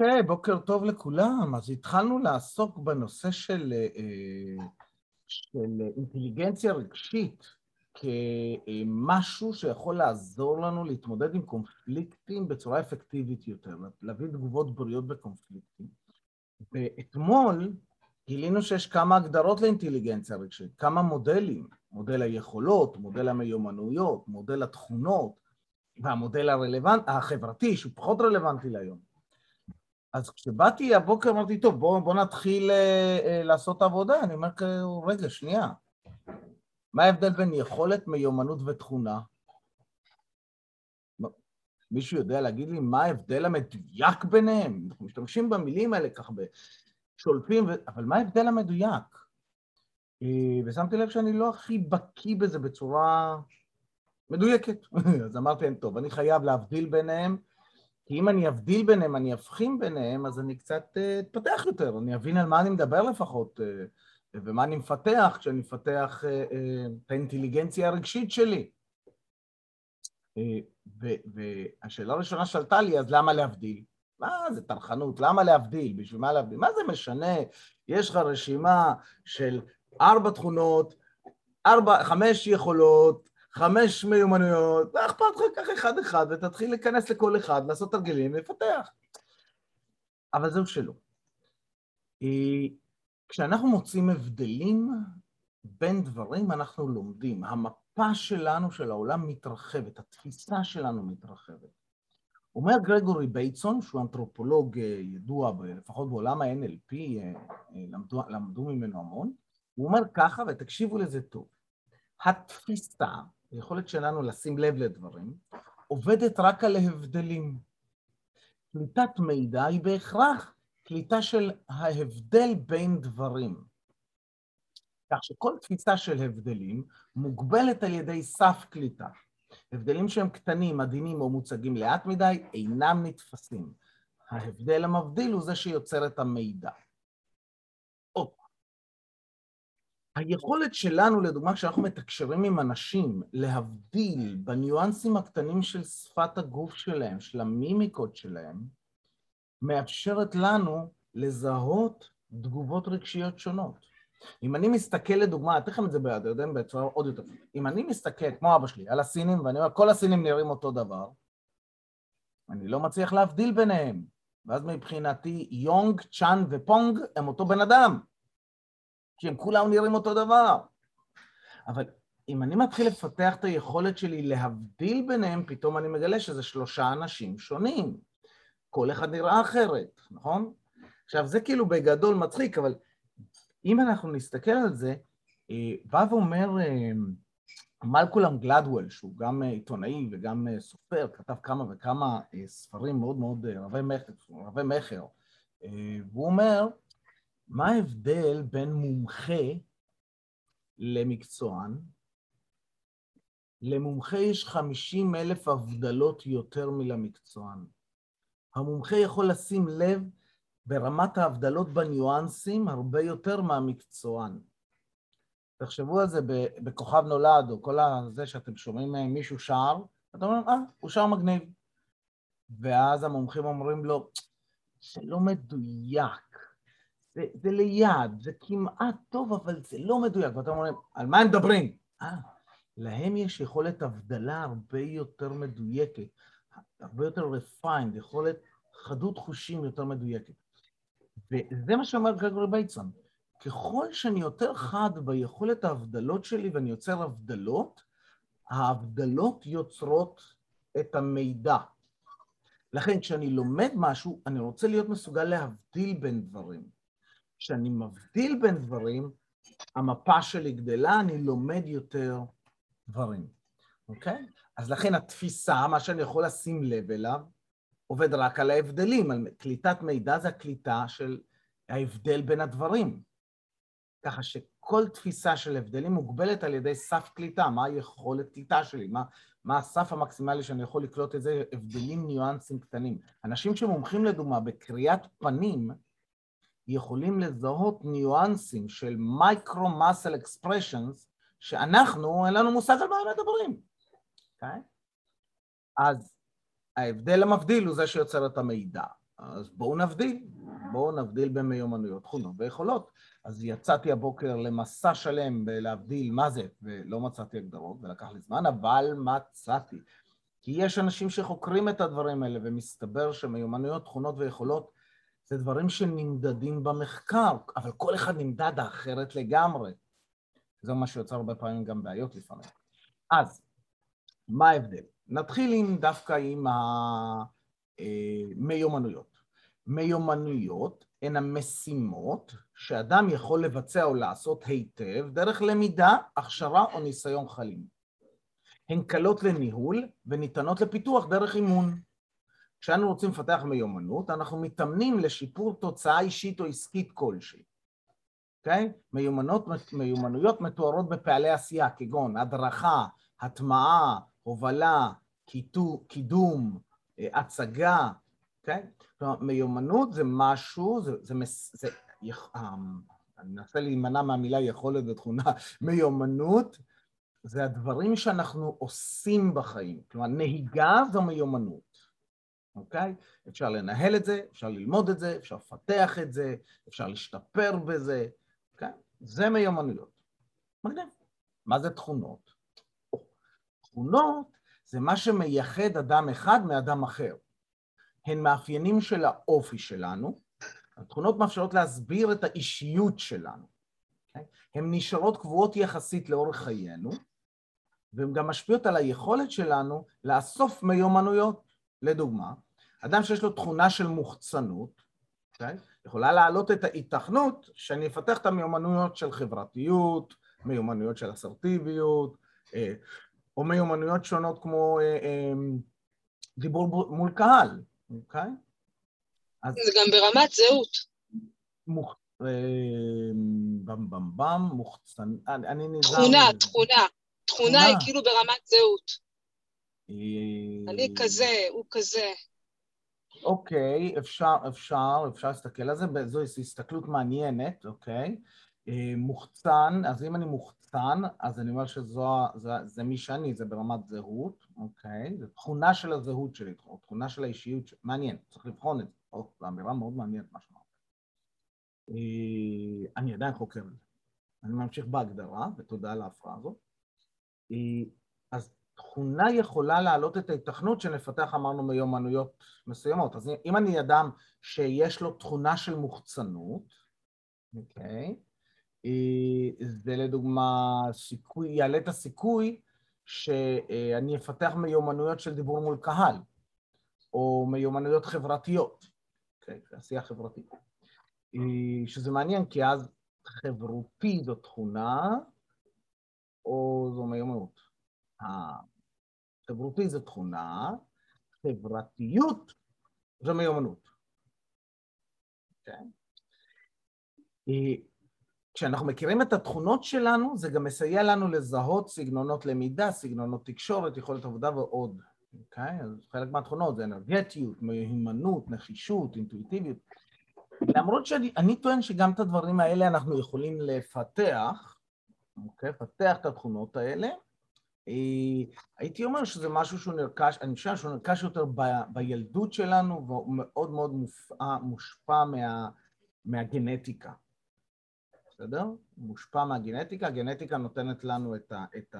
אוקיי, בוקר טוב לכולם. אז התחלנו לעסוק בנושא של, אה, של אינטליגנציה רגשית כמשהו שיכול לעזור לנו להתמודד עם קונפליקטים בצורה אפקטיבית יותר, להביא תגובות בריאות בקונפליקטים. ואתמול גילינו שיש כמה הגדרות לאינטליגנציה רגשית, כמה מודלים, מודל היכולות, מודל המיומנויות, מודל התכונות, והמודל הרלוונט, החברתי, שהוא פחות רלוונטי להיום. אז כשבאתי הבוקר אמרתי, טוב, בוא, בוא נתחיל אה, אה, לעשות עבודה. אני אומר, רגע, שנייה. מה ההבדל בין יכולת, מיומנות ותכונה? מישהו יודע להגיד לי מה ההבדל המדויק ביניהם? אנחנו משתמשים במילים האלה ככה שולפים, ו... אבל מה ההבדל המדויק? אה, ושמתי לב שאני לא הכי בקיא בזה בצורה מדויקת. אז אמרתי טוב, אני חייב להבדיל ביניהם. כי אם אני אבדיל ביניהם, אני אבחין ביניהם, אז אני קצת אה, אתפתח יותר, אני אבין על מה אני מדבר לפחות, אה, ומה אני מפתח כשאני מפתח אה, את האינטליגנציה הרגשית שלי. והשאלה הראשונה שעלתה לי, אז למה להבדיל? מה זה טרחנות? למה להבדיל? בשביל מה להבדיל? מה זה משנה? יש לך רשימה של ארבע תכונות, ארבע, חמש יכולות, חמש מיומנויות, לא אכפת לך, קח אחד-אחד ותתחיל להיכנס לכל אחד, לעשות תרגילים ולפתח. אבל זהו שלא. אה, כשאנחנו מוצאים הבדלים בין דברים, אנחנו לומדים. המפה שלנו של העולם מתרחבת, התפיסה שלנו מתרחבת. אומר גרגורי בייטסון, שהוא אנתרופולוג אה, ידוע, לפחות בעולם ה-NLP, אה, למדו, למדו ממנו המון, הוא אומר ככה, ותקשיבו לזה טוב, התפיסה היכולת שלנו לשים לב לדברים, עובדת רק על ההבדלים. קליטת מידע היא בהכרח קליטה של ההבדל בין דברים. כך שכל תפיסה של הבדלים מוגבלת על ידי סף קליטה. הבדלים שהם קטנים, עדינים או מוצגים לאט מדי אינם נתפסים. ההבדל המבדיל הוא זה שיוצר את המידע. היכולת שלנו, לדוגמה, כשאנחנו מתקשרים עם אנשים, להבדיל בניואנסים הקטנים של שפת הגוף שלהם, של המימיקות שלהם, מאפשרת לנו לזהות תגובות רגשיות שונות. אם אני מסתכל לדוגמה, אתן לכם את זה יודעים, בצורה עוד יותר אם אני מסתכל, כמו אבא שלי, על הסינים, ואני אומר, כל הסינים נראים אותו דבר, אני לא מצליח להבדיל ביניהם. ואז מבחינתי, יונג, צ'אן ופונג הם אותו בן אדם. כי הם כולם נראים אותו דבר. אבל אם אני מתחיל לפתח את היכולת שלי להבדיל ביניהם, פתאום אני מגלה שזה שלושה אנשים שונים. כל אחד נראה אחרת, נכון? עכשיו, זה כאילו בגדול מצחיק, אבל אם אנחנו נסתכל על זה, אה, בא ואומר אה, מלקולם גלדוול, שהוא גם אה, עיתונאי וגם סופר, כתב כמה וכמה ספרים מאוד מאוד רבי מכר, רבי מכר, והוא אומר, מה ההבדל בין מומחה למקצוען? למומחה יש 50 אלף הבדלות יותר מלמקצוען. המומחה יכול לשים לב ברמת ההבדלות בניואנסים הרבה יותר מהמקצוען. תחשבו על זה בכוכב נולד, או כל הזה שאתם שומעים מישהו שר, אתם אומרים, אה, הוא שר מגניב. ואז המומחים אומרים לו, זה לא מדויק. זה, זה ליד, זה כמעט טוב, אבל זה לא מדויק. ואתם אומרים, על מה הם מדברים? אה, להם יש יכולת הבדלה הרבה יותר מדויקת, הרבה יותר refined, יכולת חדות חושים יותר מדויקת. וזה מה שאומר גרגורי בייטסון. ככל שאני יותר חד ביכולת ההבדלות שלי ואני יוצר הבדלות, ההבדלות יוצרות את המידע. לכן כשאני לומד משהו, אני רוצה להיות מסוגל להבדיל בין דברים. כשאני מבדיל בין דברים, המפה שלי גדלה, אני לומד יותר דברים, אוקיי? אז לכן התפיסה, מה שאני יכול לשים לב אליו, עובד רק על ההבדלים, על קליטת מידע זה הקליטה של ההבדל בין הדברים. ככה שכל תפיסה של הבדלים מוגבלת על ידי סף קליטה, מה היכולת קליטה שלי, מה, מה הסף המקסימלי שאני יכול לקלוט איזה הבדלים, ניואנסים קטנים. אנשים שמומחים לדוגמה בקריאת פנים, יכולים לזהות ניואנסים של מייקרו-מסל אקספרשנס, שאנחנו, אין לנו מושג על מה הם מדברים, אוקיי? Okay? אז ההבדל המבדיל הוא זה שיוצר את המידע. אז בואו נבדיל, בואו נבדיל במיומנויות, תכונות ויכולות. אז יצאתי הבוקר למסע שלם בלהבדיל מה זה, ולא מצאתי הגדרות, ולקח לי זמן, אבל מצאתי. כי יש אנשים שחוקרים את הדברים האלה, ומסתבר שמיומנויות, תכונות ויכולות זה דברים שנמדדים במחקר, אבל כל אחד נמדד אחרת לגמרי. זה מה שיוצר הרבה פעמים גם בעיות לפעמים. אז, מה ההבדל? נתחיל עם, דווקא עם המיומנויות. מיומנויות הן המשימות שאדם יכול לבצע או לעשות היטב דרך למידה, הכשרה או ניסיון חיים. הן קלות לניהול וניתנות לפיתוח דרך אימון. כשאנו רוצים לפתח מיומנות, אנחנו מתאמנים לשיפור תוצאה אישית או עסקית כלשהי. אוקיי? Okay? מיומנות, מיומנויות מתוארות בפעלי עשייה, כגון הדרכה, הטמעה, הובלה, קידום, אה, הצגה, אוקיי? Okay? כלומר, מיומנות זה משהו, זה, זה, זה, זה אמ, אני מנסה להימנע מהמילה יכולת ותכונה, מיומנות זה הדברים שאנחנו עושים בחיים, כלומר נהיגה זו מיומנות, אוקיי? אפשר לנהל את זה, אפשר ללמוד את זה, אפשר לפתח את זה, אפשר להשתפר בזה, אוקיי? זה מיומנויות. מגניב. מה זה תכונות? תכונות זה מה שמייחד אדם אחד מאדם אחר. הן מאפיינים של האופי שלנו, התכונות מאפשרות להסביר את האישיות שלנו. Okay? הן נשארות קבועות יחסית לאורך חיינו, והן גם משפיעות על היכולת שלנו לאסוף מיומנויות. לדוגמה, אדם שיש לו תכונה של מוחצנות, okay? אוקיי? יכולה להעלות את ההיתכנות שאני אפתח את המיומנויות של חברתיות, מיומנויות של אסרטיביות, אה, או מיומנויות שונות כמו אה, אה, דיבור מול קהל, אוקיי? אז... זה גם ברמת זהות. מוח... במ במ במ, מוחצן... אני נזהר... תכונה, תכונה. תכונה היא כאילו ברמת זהות. אני כזה, הוא כזה. אוקיי, אפשר, אפשר, אפשר להסתכל על זה, זו הסתכלות מעניינת, אוקיי. מוחצן, אז אם אני מוחצן, אז אני אומר שזו, זה, זה מי שאני, זה ברמת זהות, אוקיי? זו תכונה של הזהות שלי, תכונה של האישיות, ש... מעניין, צריך לבחון את זה. או, זו אמירה מאוד מעניינת מה שאמרת. אני עדיין חוקר את זה. אני ממשיך בהגדרה, ותודה על ההפרעה הזאת. תכונה יכולה להעלות את ההיתכנות שנפתח, אמרנו, מיומנויות מסוימות. אז אם אני אדם שיש לו תכונה של מוחצנות, אוקיי? זה לדוגמה סיכוי, יעלה את הסיכוי שאני אפתח מיומנויות של דיבור מול קהל, או מיומנויות חברתיות, אוקיי? עשייה חברתית. שזה מעניין, כי אז חברותי זו תכונה, או זו מיומנות. החברותי זו תכונה, חברתיות זו מיומנות. כן? כשאנחנו מכירים את התכונות שלנו, זה גם מסייע לנו לזהות סגנונות למידה, סגנונות תקשורת, יכולת עבודה ועוד. אוקיי? אז חלק מהתכונות זה אנרגטיות, מהימנות, נחישות, אינטואיטיביות. למרות שאני טוען שגם את הדברים האלה אנחנו יכולים לפתח, אוקיי? פתח את התכונות האלה. הייתי אומר שזה משהו שהוא נרכש, אני חושב שהוא נרכש יותר בילדות שלנו והוא מאוד מאוד מושפע מה, מהגנטיקה. בסדר? מושפע מהגנטיקה, הגנטיקה נותנת לנו את,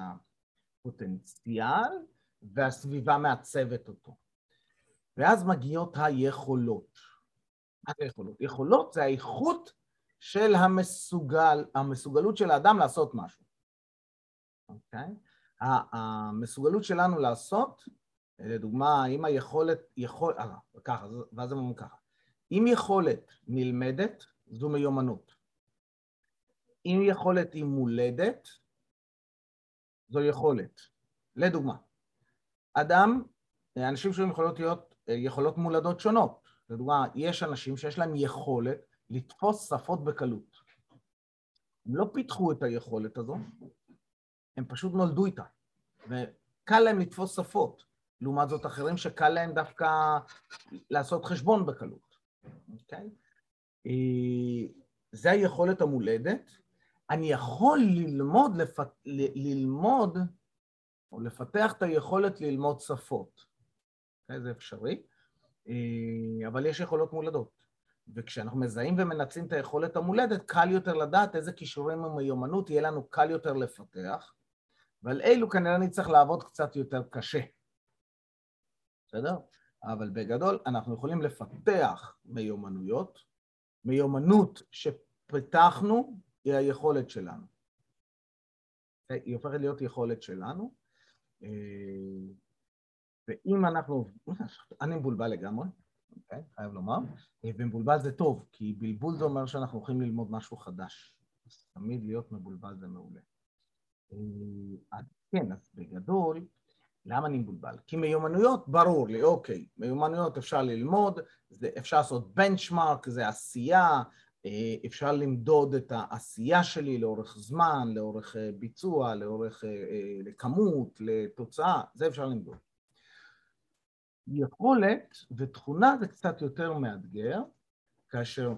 הפוטנציאל והסביבה מעצבת אותו. ואז מגיעות היכולות. מה זה יכולות? יכולות זה האיכות של המסוגל, המסוגלות של האדם לעשות משהו, אוקיי? המסוגלות שלנו לעשות, לדוגמה, אם היכולת, יכול, אה, ככה, ואז הם אומרים ככה, אם יכולת נלמדת, זו מיומנות. אם יכולת היא מולדת, זו יכולת. לדוגמה, אדם, אנשים שהם יכולות להיות יכולות מולדות שונות. לדוגמה, יש אנשים שיש להם יכולת לתפוס שפות בקלות. הם לא פיתחו את היכולת הזו, הם פשוט נולדו איתה, וקל להם לתפוס שפות. לעומת זאת אחרים שקל להם דווקא לעשות חשבון בקלות, אוקיי? אה, זה היכולת המולדת. אני יכול ללמוד, לפ... ללמוד או לפתח את היכולת ללמוד שפות. אוקיי? זה אפשרי. אה, אבל יש יכולות מולדות. וכשאנחנו מזהים ומנצלים את היכולת המולדת, קל יותר לדעת איזה כישורים ומיומנות יהיה לנו קל יותר לפתח, ועל אילו כנראה נצטרך לעבוד קצת יותר קשה. בסדר? אבל בגדול אנחנו יכולים לפתח מיומנויות. מיומנות שפיתחנו היא היכולת שלנו. היא הופכת להיות יכולת שלנו. אה, ואם אנחנו... אני מבולבל לגמרי, אוקיי? חייב לומר. אה, ומבולבל זה טוב, כי בלבול זה אומר שאנחנו הולכים ללמוד משהו חדש. אז תמיד להיות מבולבל זה מעולה. אה, כן, אז בגדול, למה אני מבולבל? כי מיומנויות, ברור לי, אוקיי, מיומנויות אפשר ללמוד, זה, אפשר לעשות בנצ'מארק, זה עשייה, אה, אפשר למדוד את העשייה שלי לאורך זמן, לאורך ביצוע, לאורך לכמות, לתוצאה, זה אפשר למדוד. יכולת ותכונה זה קצת יותר מאתגר, כאשר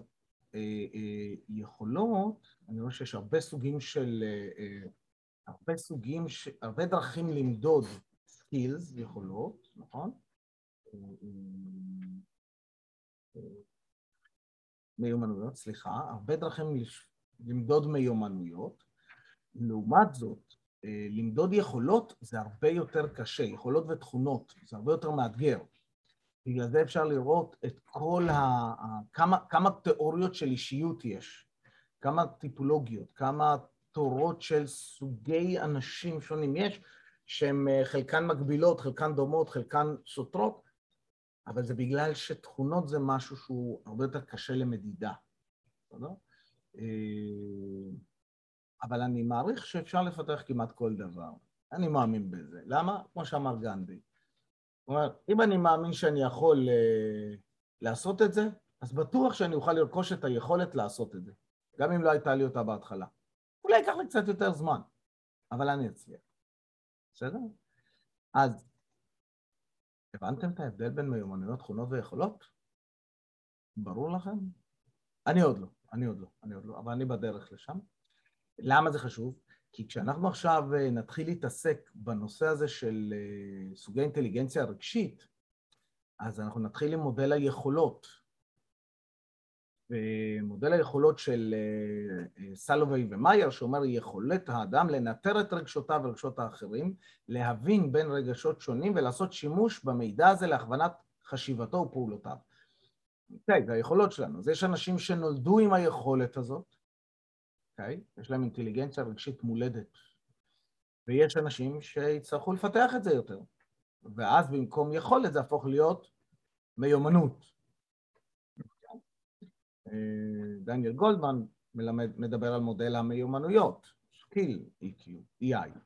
אה, אה, יכולות, אני רואה שיש הרבה סוגים של, אה, אה, הרבה סוגים, הרבה דרכים למדוד skills, יכולות, נכון? מיומנויות, סליחה, הרבה דרכים למדוד מיומנויות. לעומת זאת, אה, למדוד יכולות זה הרבה יותר קשה, יכולות ותכונות, זה הרבה יותר מאתגר. בגלל זה אפשר לראות את כל ה... כמה, כמה תיאוריות של אישיות יש, כמה טיפולוגיות, כמה תורות של סוגי אנשים שונים יש, שהן אה, חלקן מגבילות, חלקן דומות, חלקן סותרות, אבל זה בגלל שתכונות זה משהו שהוא הרבה יותר קשה למדידה, בסדר? אה, אבל אני מעריך שאפשר לפתח כמעט כל דבר. אני מאמין בזה. למה? כמו שאמר גנדי. אומרת, אם אני מאמין שאני יכול uh, לעשות את זה, אז בטוח שאני אוכל לרכוש את היכולת לעשות את זה, גם אם לא הייתה לי אותה בהתחלה. אולי ייקח לי קצת יותר זמן, אבל אני אצליח. בסדר? אז הבנתם את ההבדל בין מיומנויות, תכונות ויכולות? ברור לכם? אני עוד לא, אני עוד לא, אני עוד לא, אבל אני בדרך לשם. למה זה חשוב? כי כשאנחנו עכשיו אה, נתחיל להתעסק בנושא הזה של אה, סוגי אינטליגנציה רגשית, אז אנחנו נתחיל עם מודל היכולות. ומודל היכולות של אה, סלווי ומאייר, שאומר יכולת האדם לנטר את רגשותיו ורגשות האחרים, להבין בין רגשות שונים ולעשות שימוש במידע הזה להכוונת חשיבתו ופעולותיו. אוקיי, okay, זה היכולות שלנו. אז יש אנשים שנולדו עם היכולת הזאת, אוקיי? Okay? יש להם אינטליגנציה רגשית מולדת. ויש אנשים שיצטרכו לפתח את זה יותר. ואז במקום יכולת זה יהפוך להיות מיומנות. דניאל גולדמן מלמד, מדבר על מודל המיומנויות, skill EQ, EI.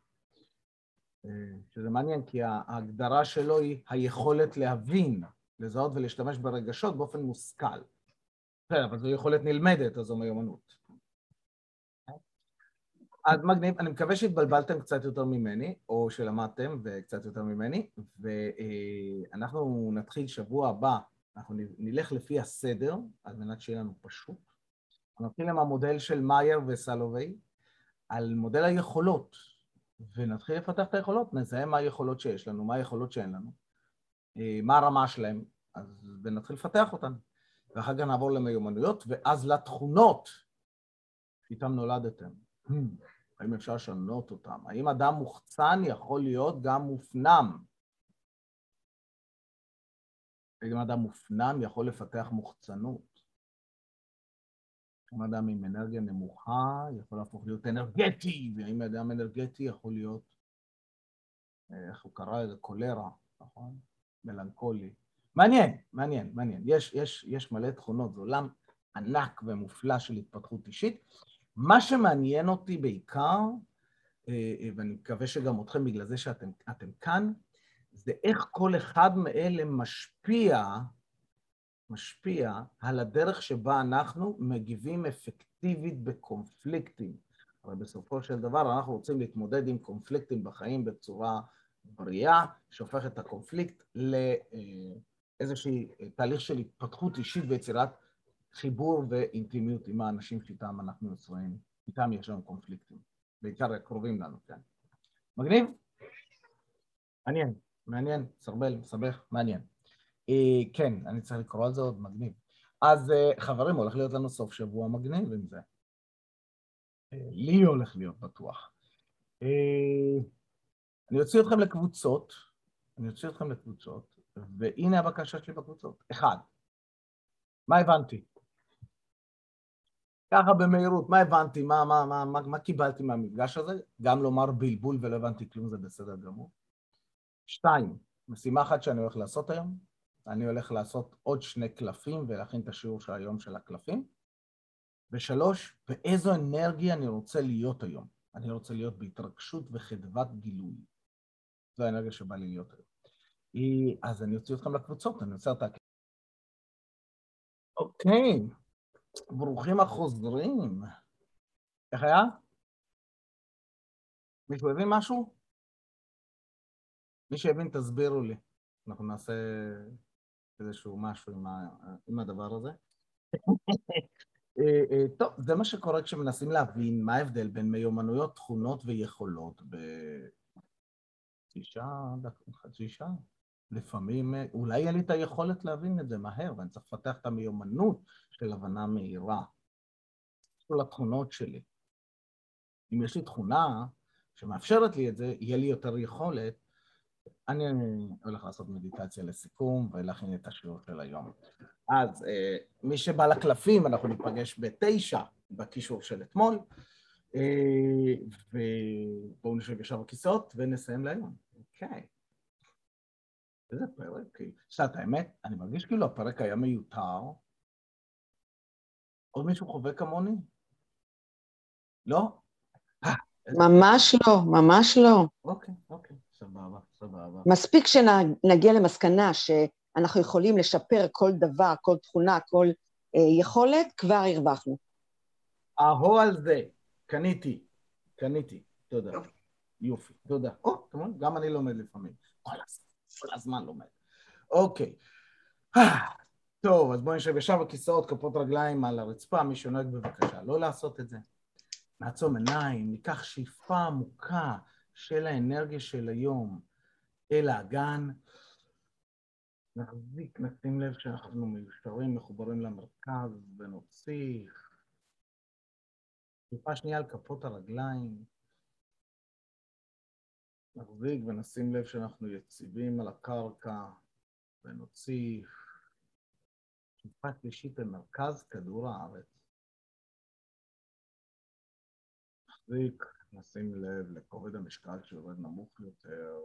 אה, שזה מעניין כי ההגדרה שלו היא היכולת להבין, לזהות ולהשתמש ברגשות באופן מושכל. כן, אבל זו יכולת נלמדת, אז זו מיומנות. אז מגניב, אני מקווה שהתבלבלתם קצת יותר ממני, או שלמדתם וקצת יותר ממני, ואנחנו נתחיל שבוע הבא, אנחנו נלך לפי הסדר, על מנת שיהיה לנו פשוט. אנחנו נתחיל עם המודל של מאייר וסלווי, על מודל היכולות, ונתחיל לפתח את היכולות, נזהה מה היכולות שיש לנו, מה היכולות שאין לנו, מה הרמה שלהם, אז ונתחיל לפתח אותן. ואחר כך נעבור למיומנויות, ואז לתכונות שאיתן נולדתם. Hmm. האם אפשר לשנות אותם? האם אדם מוחצן יכול להיות גם מופנם? האם אדם מופנם יכול לפתח מוחצנות? האם אדם עם אנרגיה נמוכה יכול להפוך להיות אנרגטי? והאם אדם אנרגטי יכול להיות, איך הוא קרא לזה? קולרה, נכון? מלנכולי. מעניין, מעניין, מעניין. יש, יש, יש מלא תכונות, זה עולם ענק ומופלא של התפתחות אישית. מה שמעניין אותי בעיקר, אה, אה, ואני מקווה שגם אתכם בגלל זה שאתם כאן, זה איך כל אחד מאלה משפיע, משפיע על הדרך שבה אנחנו מגיבים אפקטיבית בקונפליקטים. אבל בסופו של דבר אנחנו רוצים להתמודד עם קונפליקטים בחיים בצורה בריאה, שהופך את הקונפליקט לאיזשהו אה, תהליך של התפתחות אישית ויצירת חיבור ואינטימיות עם האנשים שאיתם אנחנו יוצרים, איתם יש לנו קונפליקטים, בעיקר הקרובים לנו, כן. מגניב? מעניין, מעניין, סרבל, מסבך, מעניין. אה, כן, אני צריך לקרוא על זה עוד מגניב. אז אה, חברים, הולך להיות לנו סוף שבוע מגניב עם זה. אה, לי הולך להיות בטוח. אה, אני אוציא אתכם לקבוצות, אני אוציא אתכם לקבוצות, והנה הבקשה שלי בקבוצות. אחד, מה הבנתי? ככה במהירות, מה הבנתי, מה, מה, מה, מה, מה קיבלתי מהמפגש הזה? גם לומר בלבול ולא הבנתי כלום זה בסדר גמור. שתיים, משימה אחת שאני הולך לעשות היום, אני הולך לעשות עוד שני קלפים ולהכין את השיעור של היום של הקלפים. ושלוש, באיזו אנרגיה אני רוצה להיות היום. אני רוצה להיות בהתרגשות וחדוות גילוי. זו האנרגיה שבא לי להיות היום. אז אני אוציא אתכם לקבוצות, אני עושה אותה... אוקיי, ברוכים החוזרים. איך היה? מישהו הבין משהו? מי שהבין, תסבירו לי. אנחנו נעשה איזשהו משהו עם, ה... עם הדבר הזה. אה, אה, טוב, זה מה שקורה כשמנסים להבין מה ההבדל בין מיומנויות, תכונות ויכולות בחצי שעה, חצי שעה. לפעמים, אה, אולי יהיה לי את היכולת להבין את זה מהר, ואני צריך לפתח את המיומנות של הבנה מהירה. של התכונות שלי. אם יש לי תכונה שמאפשרת לי את זה, יהיה לי יותר יכולת. אני הולך לעשות מדיטציה לסיכום ולהכין את השיעור של היום. אז אה, מי שבא לקלפים, אנחנו ניפגש בתשע בקישור של אתמול, אה, ובואו נשב ישר בכיסאות ונסיים להיום. אוקיי. איזה פרק? שאת האמת, אני מרגיש כאילו הפרק היה מיותר. עוד מישהו חווה כמוני? לא? אה, ממש לא, ממש לא. אוקיי, אוקיי, סבבה, סבבה. מספיק שנגיע למסקנה שאנחנו יכולים לשפר כל דבר, כל תכונה, כל אה, יכולת, כבר הרווחנו. אהו על זה, קניתי, קניתי, תודה. יופי, תודה. או, גם אני לומד לפעמים. כל הזמן. כל הזמן לומד. אוקיי. טוב, אז בואו נשב ישר בכיסאות, כפות רגליים על הרצפה, מי שנוהג בבקשה לא לעשות את זה. נעצום עיניים, ניקח שאיפה עמוקה של האנרגיה של היום אל האגן. נחזיק, נשים לב שאנחנו מיושרים, מחוברים למרכז, ונוציא. שאיפה שנייה על כפות הרגליים. נחזיק ונשים לב שאנחנו יציבים על הקרקע ונוציא שאיפה שלישית במרכז כדור הארץ. נחזיק, נשים לב לכובד המשקל שיורד נמוך יותר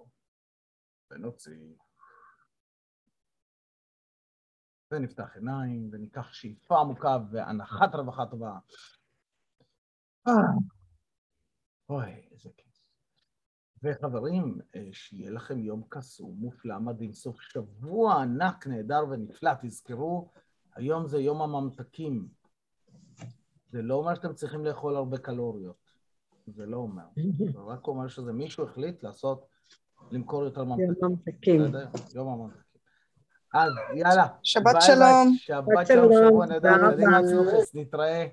ונוציא. ונפתח עיניים וניקח שאיפה עמוקה והנחת רווחה טובה. אוי, איזה כיף. וחברים, אה, שיהיה לכם יום קסום, מופלא, מדהים, סוף שבוע ענק, נהדר ונפלא. תזכרו, היום זה יום הממתקים. זה לא אומר שאתם צריכים לאכול הרבה קלוריות. זה לא אומר. זה רק אומר שזה מישהו החליט לעשות, למכור יותר ממתקים. יום ממתקים. יום הממתקים. אז יאללה. שבת שלום. שבת שלום, שבוע נהדר, ילדים עצמכם, נתראה.